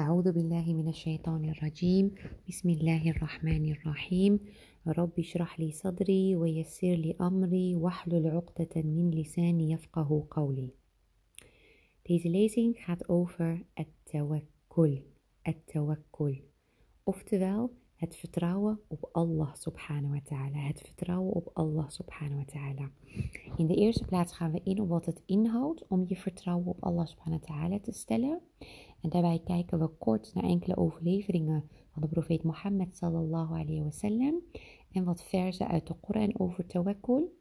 أعوذ بالله من الشيطان الرجيم. بسم الله الرحمن الرحيم. رب اشرح لي صدري ويسر لي أمري واحلل عقدة من لساني يفقه قولي. Deze lezing gaat over het tawakkul. Oftewel het vertrouwen op Allah subhanahu wa ta'ala. Het vertrouwen op Allah subhanahu wa ta'ala. In de eerste plaats gaan we in op wat het inhoudt om je vertrouwen op Allah subhanahu wa ta'ala te stellen. En daarbij kijken we kort naar enkele overleveringen van de profeet Mohammed sallallahu alayhi wa sallam. En wat verzen uit de Koran over tawakkul.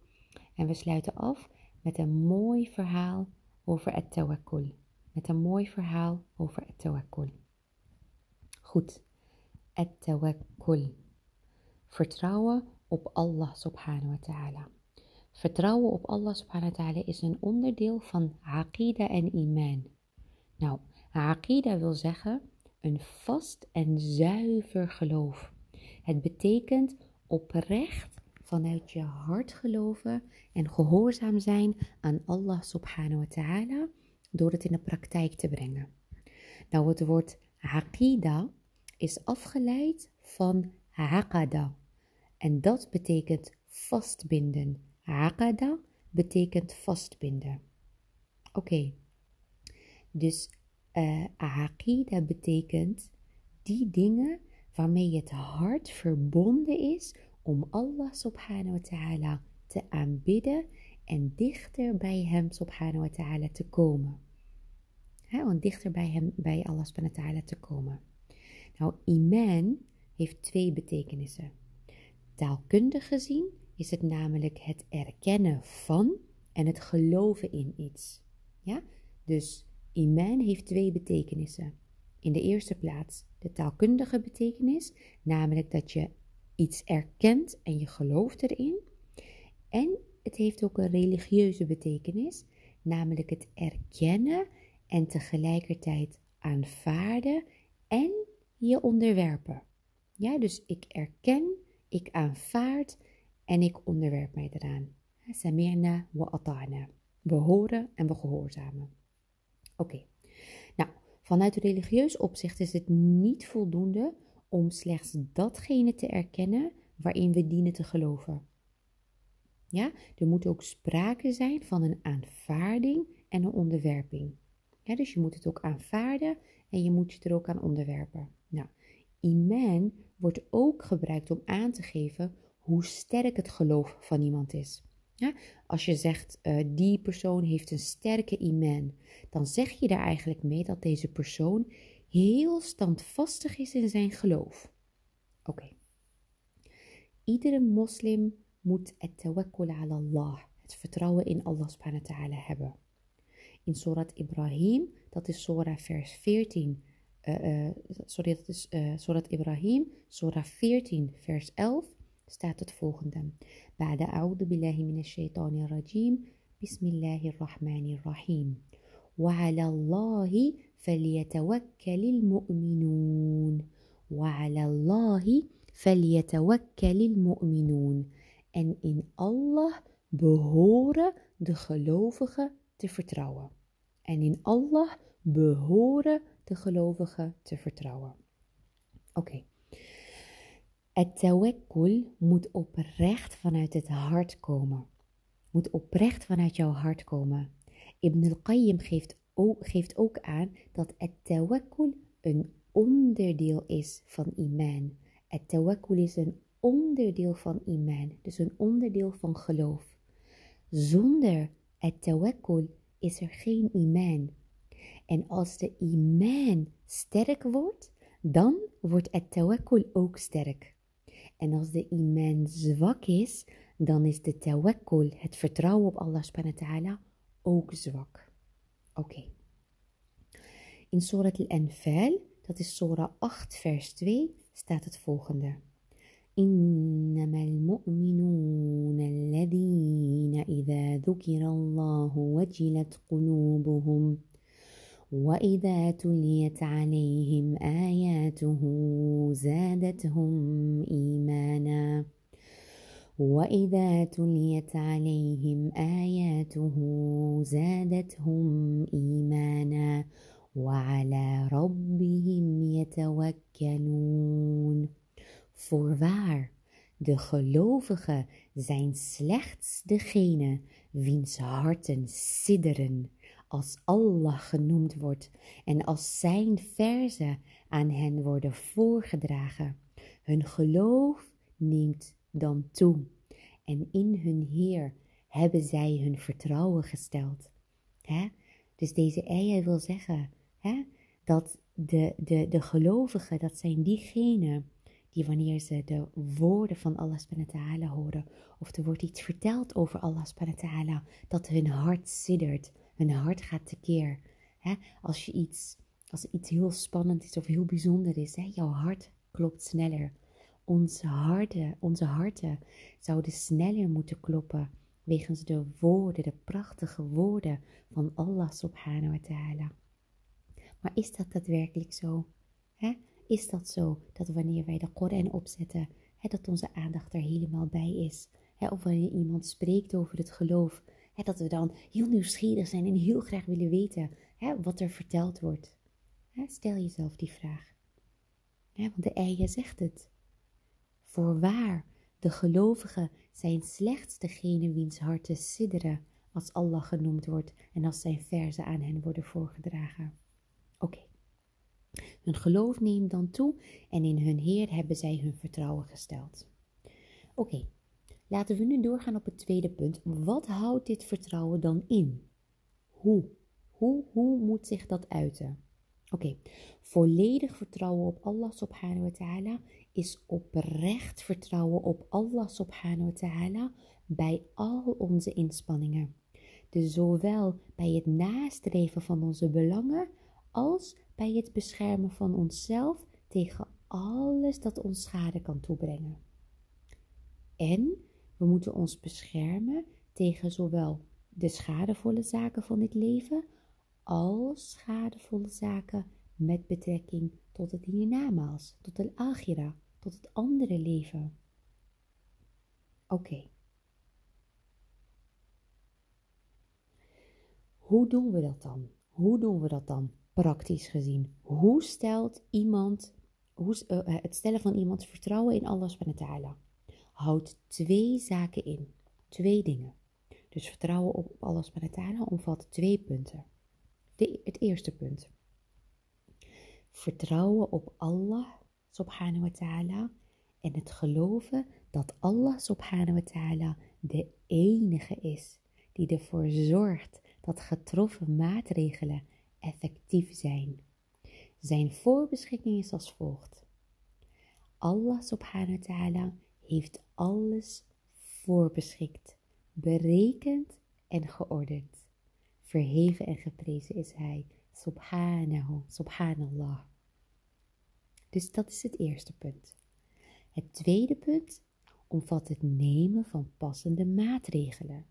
En we sluiten af met een mooi verhaal over het tawakkul. Met een mooi verhaal over het tawakkul. Goed. Tawakkul. Vertrouwen op Allah subhanahu wa ta'ala. Vertrouwen op Allah subhanahu wa ta'ala is een onderdeel van aqida en iman. Nou, aqida wil zeggen een vast en zuiver geloof. Het betekent oprecht vanuit je hart geloven en gehoorzaam zijn aan Allah subhanahu wa ta'ala door het in de praktijk te brengen. Nou, het woord aqida is afgeleid van aqada en dat betekent vastbinden. Aqada betekent vastbinden. Oké, dus uh, aqida betekent die dingen waarmee het hart verbonden is om Allah subhanahu wa ta'ala te aanbidden en dichter bij hem subhanahu wa ta'ala te komen. He, om dichter bij hem, bij Allah subhanahu wa ta'ala te komen. Nou, iman heeft twee betekenissen. Taalkundig gezien is het namelijk het erkennen van en het geloven in iets. Ja? Dus iman heeft twee betekenissen. In de eerste plaats de taalkundige betekenis, namelijk dat je iets erkent en je gelooft erin. En het heeft ook een religieuze betekenis, namelijk het erkennen en tegelijkertijd aanvaarden en je onderwerpen. Ja, dus ik erken, ik aanvaard en ik onderwerp mij eraan. Samirna wa ata'na. We horen en we gehoorzamen. Oké. Nou, vanuit religieus opzicht is het niet voldoende om slechts datgene te erkennen waarin we dienen te geloven. Ja, er moet ook sprake zijn van een aanvaarding en een onderwerping. Ja, dus je moet het ook aanvaarden en je moet je er ook aan onderwerpen. Iman wordt ook gebruikt om aan te geven hoe sterk het geloof van iemand is. Ja, als je zegt, uh, die persoon heeft een sterke iman, dan zeg je daar eigenlijk mee dat deze persoon heel standvastig is in zijn geloof. Oké. Iedere moslim moet het tawakkul ala Allah, het vertrouwen in Allah subhanahu wa ta'ala hebben. In Surat Ibrahim, dat is Surah vers 14, uh, uh, sorry, dat is uh, Surat Ibrahim, Surah 14 vers 11, staat het volgende. بعد أعوذ بالله من الشيطان الرجيم بسم الله الرحمن الرحيم وعلى الله فليتوكل المؤمنون وعلى الله فليتوكل المؤمنون en in Allah behoren de gelovigen te vertrouwen. En in Allah behoren de gelovigen te vertrouwen. Oké. Okay. Het tawakkul moet oprecht vanuit het hart komen. Moet oprecht vanuit jouw hart komen. Ibn al-Qayyim geeft ook, geeft ook aan dat het tawakkul een onderdeel is van iman. Het tawakkul is een onderdeel van iman, dus een onderdeel van geloof. Zonder het tawakkul is er geen iman. En als de iman sterk wordt, dan wordt het tawakkul ook sterk. En als de iman zwak is, dan is de tawakkul, het vertrouwen op Allah subhanahu wa ta'ala, ook zwak. Oké. Okay. In Surat al-Anfal, dat is Surah 8 vers 2, staat het volgende. إنما المؤمنون الذين إذا ذكر الله وجلت قلوبهم وإذا تليت عليهم آياته زادتهم إيمانا. وإذا تليت عليهم آياته زادتهم إيمانا. وعلى ربهم يتوكلون. Voorwaar, de gelovigen zijn slechts degene wiens harten sidderen. Als Allah genoemd wordt en als zijn verzen aan hen worden voorgedragen. Hun geloof neemt dan toe en in hun Heer hebben zij hun vertrouwen gesteld. Dus deze eier wil zeggen dat de, de, de gelovigen, dat zijn diegenen die wanneer ze de woorden van Allah subhanahu horen, of er wordt iets verteld over Allah subhanahu dat hun hart siddert, hun hart gaat tekeer. Hè? Als, je iets, als iets heel spannend is of heel bijzonder is, jouw hart klopt sneller. Onze harten, onze harten zouden sneller moeten kloppen wegens de woorden, de prachtige woorden van Allah subhanahu wa ta'ala. Maar is dat daadwerkelijk zo? Is dat zo dat wanneer wij de Koran opzetten, dat onze aandacht er helemaal bij is? Hè, of wanneer iemand spreekt over het geloof, dat we dan heel nieuwsgierig zijn en heel graag willen weten wat er verteld wordt? Hè, stel jezelf die vraag. want de eigen zegt het. Voorwaar, de gelovigen zijn slechts degene wiens harten sidderen als Allah genoemd wordt en als zijn verzen aan hen worden voorgedragen. Oké. Hun geloof neemt dan toe en in hun Heer hebben zij hun vertrouwen gesteld. Oké, laten we nu doorgaan op het tweede punt. Wat houdt dit vertrouwen dan in? Hoe? Hoe, hoe moet zich dat uiten? Oké, volledig vertrouwen op Allah subhanahu wa ta'ala is oprecht vertrouwen op Allah subhanahu wa ta'ala bij al onze inspanningen. Dus zowel bij het nastreven van onze belangen als bij het beschermen van onszelf tegen alles dat ons schade kan toebrengen. En we moeten ons beschermen tegen zowel de schadevolle zaken van dit leven als schadevolle zaken met betrekking tot het hiernamaals, tot de agira, tot het andere leven. Oké. Hoe doen we dat dan? Hoe doen we dat dan? praktisch gezien. Hoe stelt iemand, hoe, uh, het stellen van iemands vertrouwen in Allah subhanahu houdt twee zaken in. Twee dingen. Dus vertrouwen op subhanahu omvat twee punten. De, het eerste punt. Vertrouwen op Allah subhanahu wa ta'ala en het geloven dat Allah subhanahu wa ta'ala de enige is die ervoor zorgt dat getroffen maatregelen effectief zijn. Zijn voorbeschikking is als volgt. Allah subhanahu wa ta'ala heeft alles voorbeschikt, berekend en geordend. Verheven en geprezen is Hij, subhanahu, subhanallah. Dus dat is het eerste punt. Het tweede punt omvat het nemen van passende maatregelen.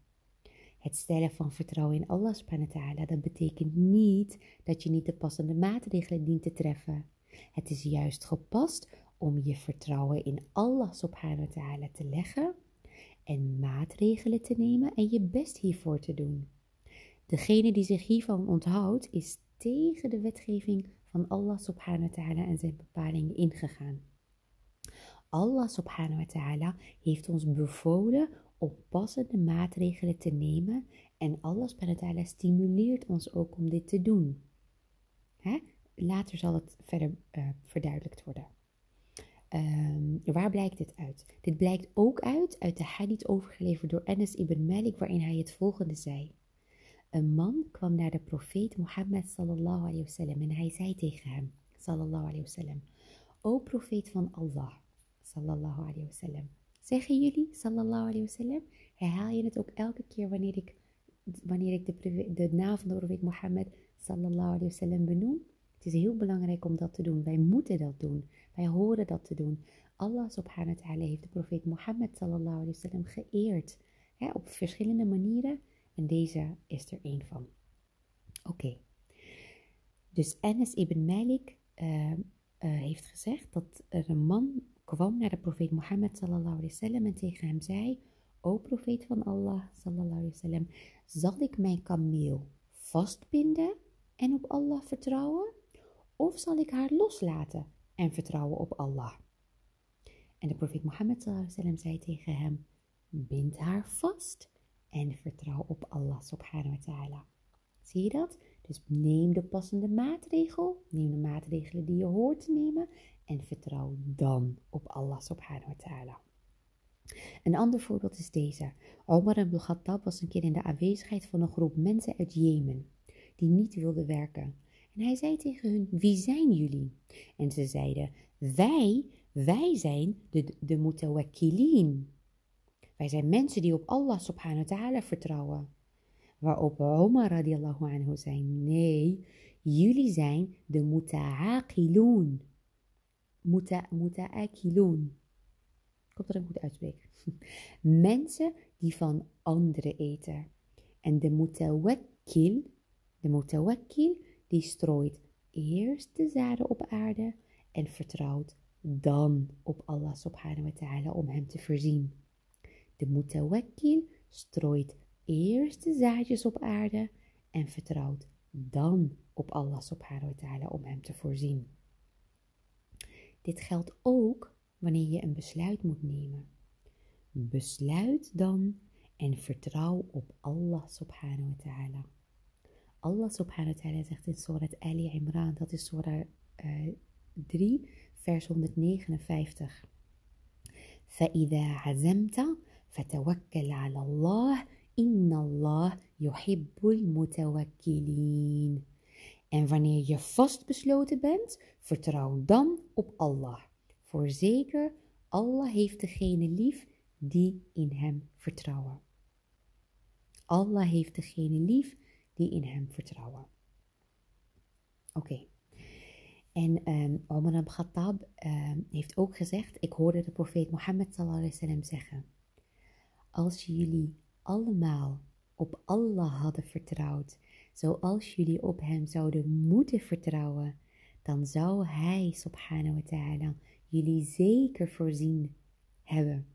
Het stellen van vertrouwen in Allah subhanahu dat betekent niet dat je niet de passende maatregelen dient te treffen. Het is juist gepast om je vertrouwen in Allah subhanahu wa ta'ala te leggen en maatregelen te nemen en je best hiervoor te doen. Degene die zich hiervan onthoudt, is tegen de wetgeving van Allah subhanahu wa ta'ala en zijn bepalingen ingegaan. Allah subhanahu wa ta'ala heeft ons bevolen om passende maatregelen te nemen en Allah subhanahu stimuleert ons ook om dit te doen. Hè? Later zal het verder uh, verduidelijkt worden. Um, waar blijkt dit uit? Dit blijkt ook uit uit de hadith overgeleverd door Anas ibn Malik, waarin hij het volgende zei. Een man kwam naar de profeet Mohammed sallallahu alayhi wasallam en hij zei tegen hem, sallallahu alayhi wasallam, O profeet van Allah, sallallahu alayhi wasallam, Zeggen jullie, sallallahu alayhi wasallam, herhaal je het ook elke keer wanneer ik, wanneer ik de, de naam van de profeet Mohammed sallallahu alayhi wasallam benoem? Het is heel belangrijk om dat te doen. Wij moeten dat doen. Wij horen dat te doen. Allah subhanahu wa ta'ala heeft de profeet Mohammed sallallahu alayhi geëerd. Op verschillende manieren. En deze is er één van. Oké. Dus Anas ibn Malik uh, uh, heeft gezegd dat er een man kwam naar de profeet Mohammed sallallahu alaihi wasallam en tegen hem zei: O profeet van Allah sallallahu zal ik mijn kameel vastbinden en op Allah vertrouwen? of zal ik haar loslaten en vertrouwen op Allah? En de profeet Mohammed zei tegen hem, bind haar vast en vertrouw op Allah subhanahu wa ta'ala. Zie je dat? Dus neem de passende maatregel, neem de maatregelen die je hoort te nemen en vertrouw dan op Allah subhanahu wa ta'ala. Een ander voorbeeld is deze. Omar ibn Khattab was een keer in de aanwezigheid van een groep mensen uit Jemen die niet wilden werken. En hij zei tegen hun, wie zijn jullie? En ze zeiden, wij, wij zijn de, de mutawakkilin. Wij zijn mensen die op Allah subhanahu ta'ala vertrouwen. Waarop Omar radiallahu anhu zei, nee, jullie zijn de muta'akilun. Muta'akilun. Ik hoop dat ik goed uitspreek. Mensen die van anderen eten. En de mutawakkil, de mutawakkil, die strooit eerst de zaden op aarde en vertrouwt dan op Allah subhanahu wa ta'ala om hem te voorzien. De mutawakkil strooit eerst de zaadjes op aarde en vertrouwt dan op Allah subhanahu wa ta'ala om hem te voorzien. Dit geldt ook wanneer je een besluit moet nemen. Besluit dan en vertrouw op Allah subhanahu wa ta'ala. Allah subhanahu wa ta'ala zegt in Surat Ali Imran, dat is Surah uh, 3, vers 159. فإذا عزمت فتوكل على الله إن الله يحب المتوكلين. En wanneer je vastbesloten bent, vertrouw dan op Allah. Voorzeker, Allah heeft degene lief die in hem vertrouwen. Allah heeft degene lief die in hem vertrouwen. Oké. En um, Omar ibn Khattab um, heeft ook gezegd, ik hoorde de profeet Mohammed sallallahu zeggen, als jullie allemaal op Allah hadden vertrouwd, zoals jullie op hem zouden moeten vertrouwen, dan zou hij subhanahu wa ta'ala jullie zeker voorzien hebben,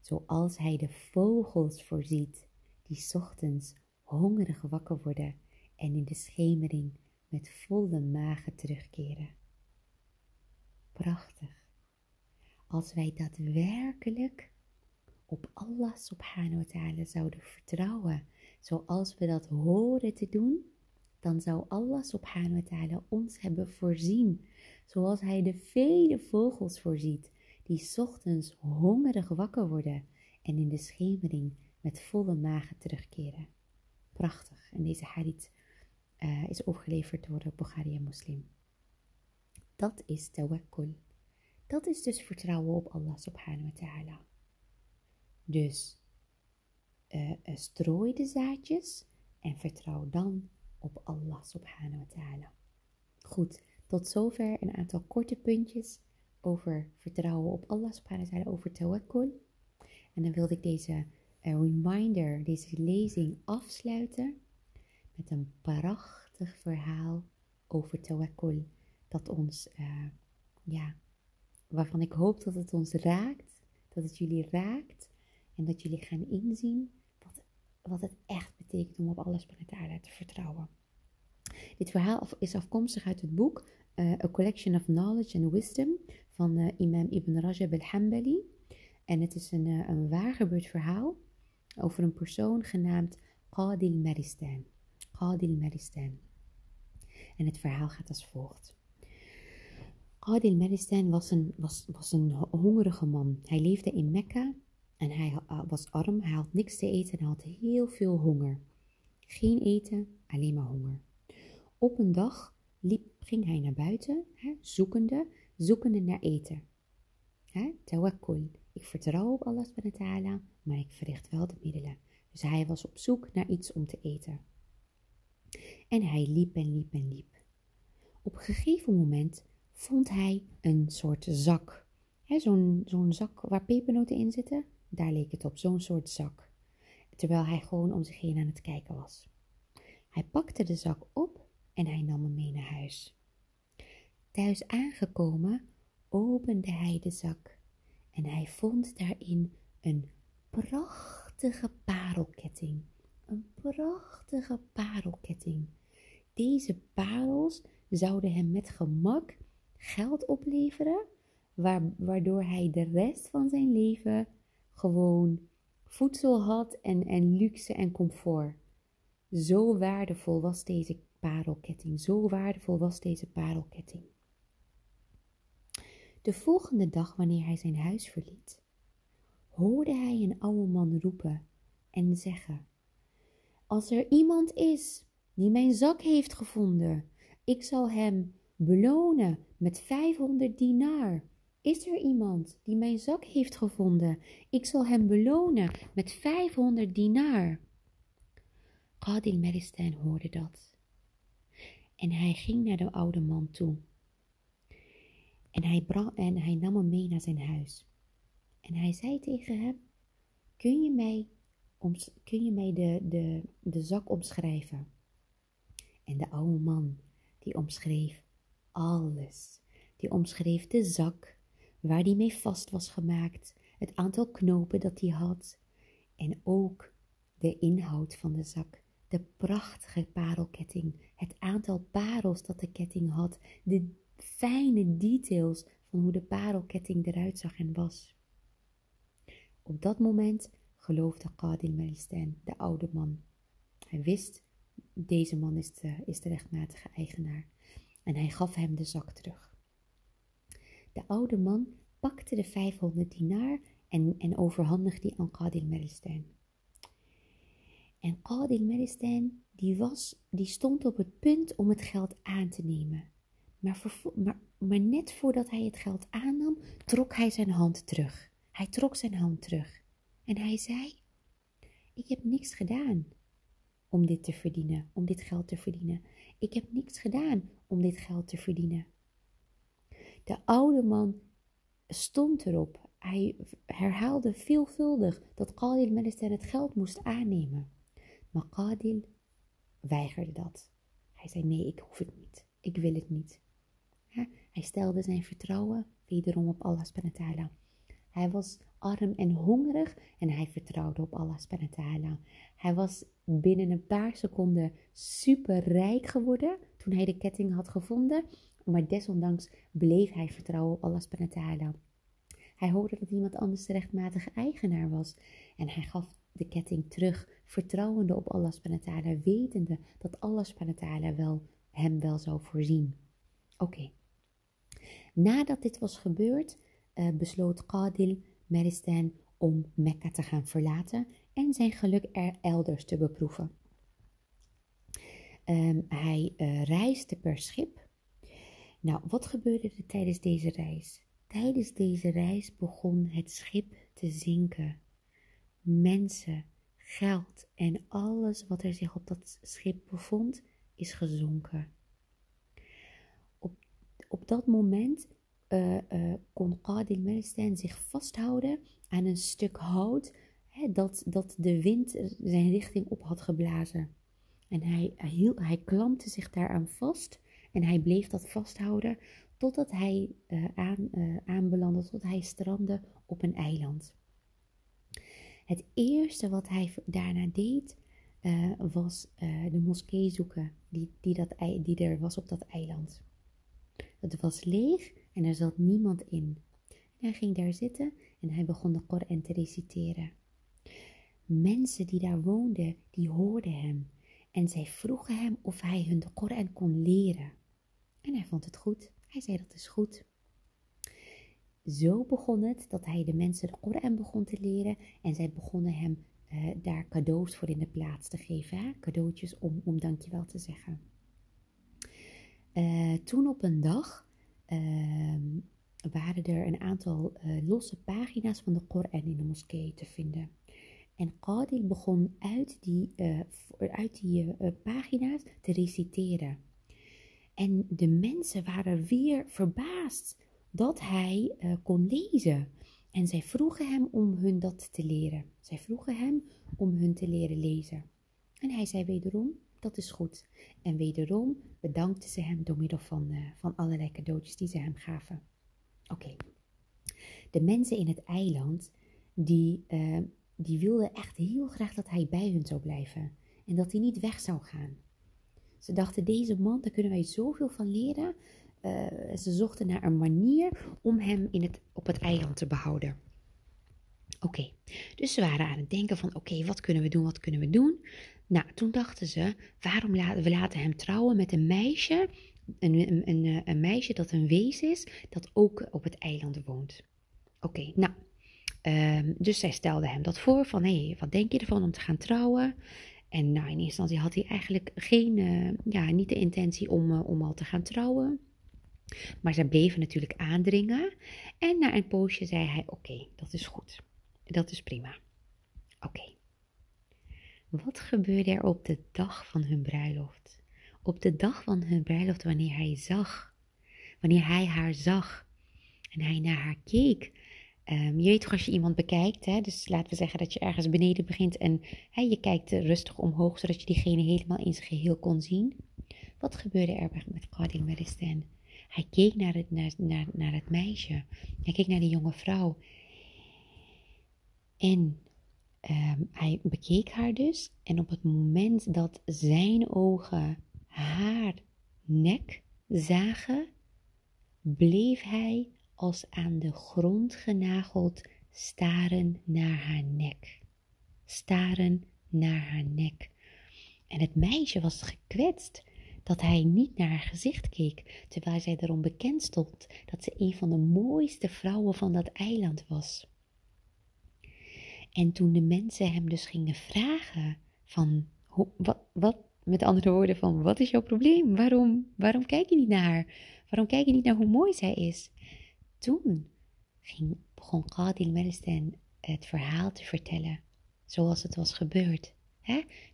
zoals hij de vogels voorziet, die ochtends hongerig wakker worden en in de schemering met volle magen terugkeren. Prachtig. Als wij daadwerkelijk op Allah subhanahu wa ta'ala zouden vertrouwen, zoals we dat horen te doen, dan zou Allah subhanahu wa ta'ala ons hebben voorzien, zoals hij de vele vogels voorziet, die ochtends hongerig wakker worden en in de schemering met volle magen terugkeren. Prachtig. En deze hadith uh, is overgeleverd door de Bukhari en Muslim. Dat is tawakkul. Dat is dus vertrouwen op Allah subhanahu wa ta'ala. Dus uh, strooi de zaadjes en vertrouw dan op Allah subhanahu wa ta'ala. Goed, tot zover een aantal korte puntjes over vertrouwen op Allah subhanahu over tawakkul. En dan wilde ik deze uh, reminder, deze lezing afsluiten met een prachtig verhaal over tawakkul. Dat ons, uh, ja, waarvan ik hoop dat het ons raakt, dat het jullie raakt en dat jullie gaan inzien wat, wat het echt betekent om op alles subhanahu te vertrouwen. Dit verhaal is afkomstig uit het boek uh, A Collection of Knowledge and Wisdom van uh, imam Ibn Rajab al-Hambali. En het is een, een waargebeurd verhaal over een persoon genaamd Qadil Maristan. Qadil Maristan. En het verhaal gaat als volgt. Qadil Maristan was een, was, was een hongerige man. Hij leefde in Mekka en hij was arm. Hij had niks te eten en had heel veel honger. Geen eten, alleen maar honger. Op een dag liep, ging hij naar buiten, hè, zoekende, zoekende naar eten. Hè, tawakkul. Ik vertrouw op Allah subhanahu maar ik verricht wel de middelen. Dus hij was op zoek naar iets om te eten. En hij liep en liep en liep. Op een gegeven moment vond hij een soort zak. Zo'n zo'n zak waar pepernoten in zitten, daar leek het op, zo'n soort zak. Terwijl hij gewoon om zich heen aan het kijken was. Hij pakte de zak op en hij nam hem mee naar huis. Thuis aangekomen opende hij de zak en hij vond daarin een prachtige parelketting. Een prachtige parelketting. Deze parels zouden hem met gemak geld opleveren, waardoor hij de rest van zijn leven gewoon voedsel had en, en luxe en comfort. Zo waardevol was deze parelketting, zo waardevol was deze parelketting. De volgende dag, wanneer hij zijn huis verliet, hoorde hij een oude man roepen en zeggen: Als er iemand is die mijn zak heeft gevonden, ik zal hem belonen met 500 dinar. Is er iemand die mijn zak heeft gevonden? Ik zal hem belonen met 500 dinar. Qadil Meristan hoorde dat. En hij ging naar de oude man toe. En hij, en hij nam hem mee naar zijn huis. En hij zei tegen hem: Kun je mij, kun je mij de, de, de zak omschrijven? En de oude man, die omschreef alles. Die omschreef de zak, waar die mee vast was gemaakt, het aantal knopen dat hij had en ook de inhoud van de zak, de prachtige parelketting, het aantal parels dat de ketting had, de fijne details van hoe de parelketting eruit zag en was. Op dat moment geloofde Qadil Melistan, de oude man. Hij wist, deze man is de, is rechtmatige eigenaar. En hij gaf hem de zak terug. De oude man pakte de 500 dinar en, en overhandigde die aan Qadil Melistan. En Qadil Melistan, die, die stond op het punt om het geld aan te nemen. Maar, net voordat hij het geld aannam, trok hij zijn hand terug. Hij trok zijn hand terug. En hij zei, ik heb niks gedaan om dit te verdienen, om dit geld te verdienen. Ik heb niks gedaan om dit geld te verdienen. De oude man stond erop. Hij herhaalde veelvuldig dat Qadil Melistan het geld moest aannemen. Maar Qadil weigerde dat. Hij zei: Nee, ik hoef het niet. Ik wil het niet. Hij stelde zijn vertrouwen wederom op Allah subhanahu Hij was arm en hongerig en hij vertrouwde op Allah subhanahu Hij was binnen een paar seconden super rijk geworden toen hij de ketting had gevonden, maar desondanks bleef hij vertrouwen op Allah subhanahu Hij hoorde dat iemand anders de rechtmatige eigenaar was en hij gaf de ketting terug, vertrouwende op Allah subhanahu wetende dat Allah subhanahu wel hem wel zou voorzien. Oké. Nadat dit was gebeurd, uh, besloot Qadil Meristan om Mekka te gaan verlaten en zijn geluk er elders te beproeven. Um, hij uh, reisde per schip. Nou, wat gebeurde er tijdens deze reis? Tijdens deze reis begon het schip te zinken. Mensen, geld en alles wat er zich op dat schip bevond, is gezonken. Op, dat moment uh, uh, kon Qadil Meristan zich vasthouden aan een stuk hout hè, dat, dat de wind zijn richting op had geblazen. En hij, hij, klampte zich daaraan vast en hij bleef dat vasthouden totdat hij uh, aan, aanbelandde, tot hij strandde op een eiland. Het eerste wat hij daarna deed, was de moskee zoeken die, die, dat, die er was op dat eiland. Het was leeg en er zat niemand in. hij ging daar zitten en hij begon de Koran te reciteren. Mensen die daar woonden, die hoorden hem en zij vroegen hem of hij hun de Koran kon leren. En hij vond het goed. Hij zei dat is goed. Zo begon het dat hij de mensen de Koran begon te leren en zij begonnen hem uh, daar cadeaus voor in de plaats te geven. Cadeautjes om, om dankjewel te zeggen. Uh, toen op een dag uh, waren er een aantal uh, losse pagina's van de Koran in de moskee te vinden. En Qadil begon uit die, uh, uit die pagina's te reciteren. En de mensen waren weer verbaasd dat hij kon lezen. En zij vroegen hem om hun dat te leren. Zij vroegen hem om hun te leren lezen. En hij zei wederom, dat is goed. En wederom bedankte ze hem door middel van, van allerlei cadeautjes die ze hem gaven. Oké. De mensen in het eiland, die die wilde echt heel graag dat hij bij hun zou blijven en dat hij niet weg zou gaan. Ze dachten, deze man, daar kunnen wij zoveel van leren. Uh, ze zochten naar een manier om hem in het, op het eiland te behouden. Oké, dus ze waren aan het denken van, oké, wat kunnen we doen, wat kunnen we doen? Nou, toen dachten ze, waarom laten we laten hem trouwen met een meisje, een, een, een, een meisje dat een wees is, dat ook op het eiland woont. Oké, nou, um, dus zij stelde hem dat voor, van, hé, hey, wat denk je ervan om te gaan trouwen? En nou, in eerste instantie had hij eigenlijk geen, uh, ja, niet de intentie om, uh, om al te gaan trouwen. Maar zij bleven natuurlijk aandringen. En na een poosje zei hij: Oké, dat is goed. Dat is prima. Oké. Wat gebeurde er op de dag van hun bruiloft? Op de dag van hun bruiloft, wanneer hij zag, wanneer hij haar zag en hij naar haar keek. Um, je weet toch als je iemand bekijkt, hè, dus laten we zeggen dat je ergens beneden begint en hè, je kijkt rustig omhoog, zodat je diegene helemaal in zijn geheel kon zien. Wat gebeurde er met Qadil Meristan? Hij keek naar het, naar, naar, het meisje, hij keek naar de jonge vrouw en um, hij bekeek haar dus. En op het moment dat zijn ogen haar nek zagen, bleef hij als aan de grond genageld staren naar haar nek. Staren naar haar nek. En het meisje was gekwetst dat hij niet naar haar gezicht keek, terwijl zij erom bekend stond dat ze een van de mooiste vrouwen van dat eiland was. En toen de mensen hem dus gingen vragen van, wat, wat, met andere woorden van, wat is jouw probleem? Waarom, waarom kijk je niet naar haar? Waarom kijk je niet naar hoe mooi zij is? Toen ging, begon Qadil Melistan het verhaal te vertellen, zoals het was gebeurd.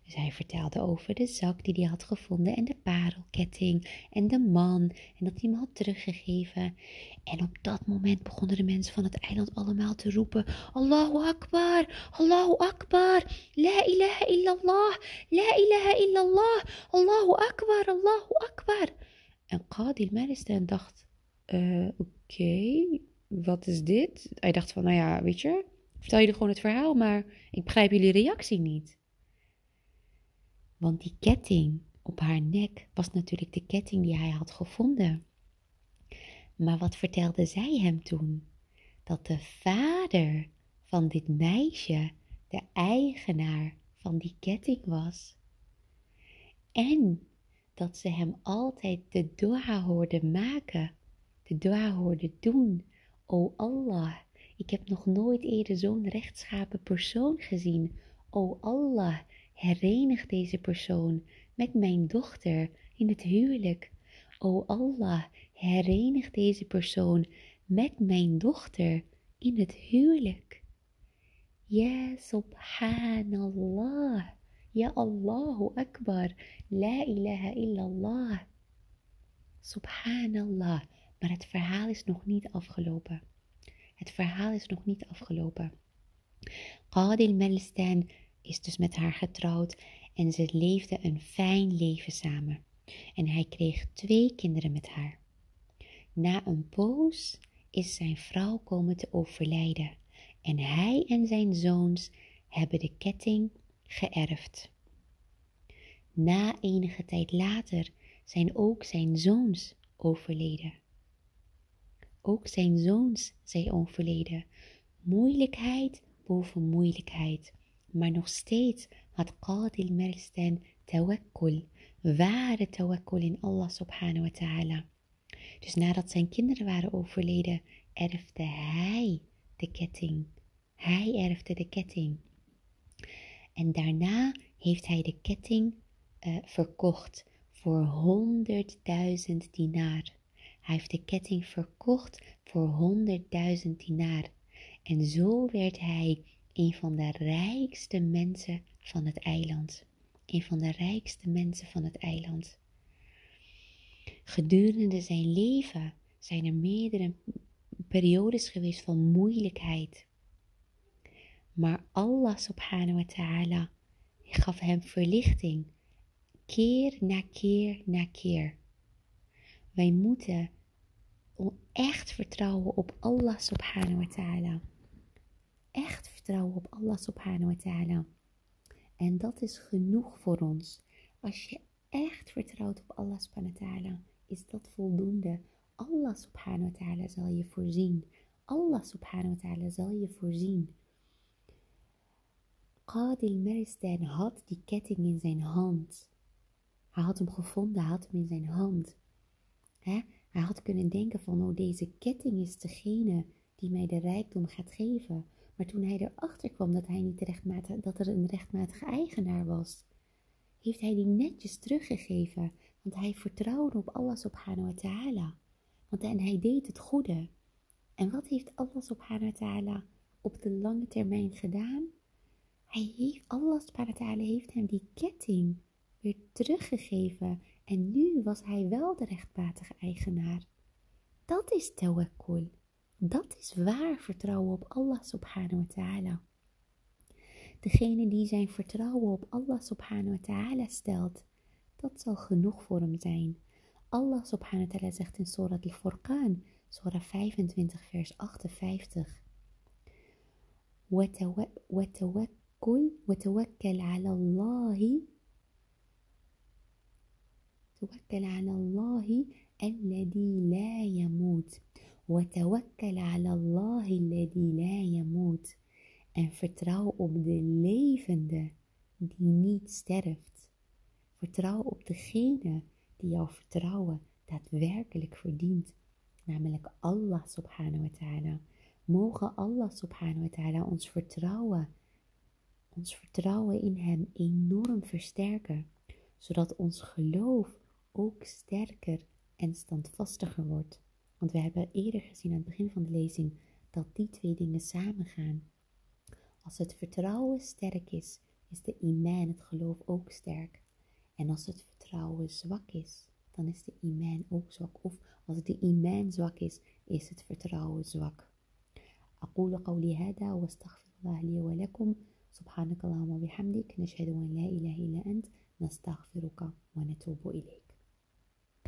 Dus hij vertelde over de zak die hij had gevonden en de parelketting en de man en dat hij hem had teruggegeven. En op dat moment begonnen de mensen van het eiland allemaal te roepen: Allahu Akbar, Allahu Akbar, La ilaha illallah, La ilaha illallah, Allahu Akbar, Allahu Akbar. En Qadi Maristan dacht: uh, Oké, wat is dit? Hij dacht van, nou ja, weet je, vertel je gewoon het verhaal, maar ik begrijp jullie reactie niet. Want die ketting op haar nek was natuurlijk de ketting die hij had gevonden. Maar wat vertelde zij hem toen? Dat de vader van dit meisje de eigenaar van die ketting was. En dat ze hem altijd de dua hoorde maken, de dua hoorde doen. O Allah, ik heb nog nooit eerder zo'n rechtschapen persoon gezien. O Allah, herenig deze persoon met mijn dochter in het huwelijk. O Allah, herenig deze persoon met mijn dochter in het huwelijk. Ja, subhanallah. Ja, Allahu Akbar. La ilaha illallah. Subhanallah. Maar het verhaal is nog niet afgelopen. Het verhaal is nog niet afgelopen. Qadil Melistan is dus met haar getrouwd en ze leefden een fijn leven samen. En hij kreeg twee kinderen met haar. Na een poos is zijn vrouw komen te overlijden en hij en zijn zoons hebben de ketting geërfd. Na enige tijd later zijn ook zijn zoons overleden. Ook zijn zoons zijn overleden. Moeilijkheid boven moeilijkheid. Maar nog steeds had Qadil Merstan tawakkul, ware tawakkul in Allah subhanahu wa ta'ala. Dus nadat zijn kinderen waren overleden, erfde hij de ketting. Hij erfde de ketting. En daarna heeft hij de ketting verkocht voor 100.000 dinar. Hij heeft de ketting verkocht voor 100.000 dinar. En zo werd hij een van de rijkste mensen van het eiland. Een van de rijkste mensen van het eiland. Gedurende zijn leven zijn er meerdere periodes geweest van moeilijkheid. Maar Allah subhanahu wa ta'ala gaf hem verlichting. Keer na keer na keer. Wij moeten echt vertrouwen op Allah subhanahu wa ta'ala. Echt vertrouwen op Allah subhanahu wa ta'ala. En dat is genoeg voor ons. Als je echt vertrouwt op Allah subhanahu wa ta'ala, is dat voldoende. Allah subhanahu wa ta'ala zal je voorzien. Allah subhanahu wa ta'ala zal je voorzien. Qadil Meristan had die ketting in zijn hand. Hij had hem gevonden, hij had hem in zijn hand. Hij had kunnen denken van, oh deze ketting is degene die mij de rijkdom gaat geven. Maar toen hij erachter kwam dat, hij niet rechtmatig, dat er een rechtmatige eigenaar was, heeft hij die netjes teruggegeven. Want hij vertrouwde op Allah subhanahu wa ta'ala. Want en hij deed het goede. En wat heeft Allah subhanahu wa ta'ala op de lange termijn gedaan? Hij heeft, Allah subhanahu wa heeft hem die ketting weer teruggegeven. En nu was hij wel de rechtmatige eigenaar. Dat is tawakkul. Dat is waar vertrouwen op Allah subhanahu wa ta'ala. Degene die zijn vertrouwen op Allah subhanahu wa ta'ala stelt, dat zal genoeg voor hem zijn. Allah subhanahu wa ta'ala zegt in Surah al-Furqan, Surah 25 vers 58. وتوكل وتوكل على الله توكل على الله الذي لا يموت وتوكل على الله الذي لا يموت en vertrouw op de levende die niet sterft. Vertrouw op degene die jouw vertrouwen daadwerkelijk verdient, namelijk Allah subhanahu wa ta'ala. Mogen Allah subhanahu wa ta'ala ons vertrouwen, ons vertrouwen in Hem enorm versterken, zodat ons geloof ook sterker en standvastiger wordt. Want we hebben eerder gezien aan het begin van de lezing dat die twee dingen samengaan. Als het vertrouwen sterk is, is de iman, het geloof, ook sterk. En als het vertrouwen zwak is, dan is de iman ook zwak. Of als de iman zwak is, is het vertrouwen zwak. أقول قولي هذا واستغفر الله لي ولكم سبحانك اللهم وبحمدك نشهد أن لا إله إلا أنت نستغفرك ونتوب إليك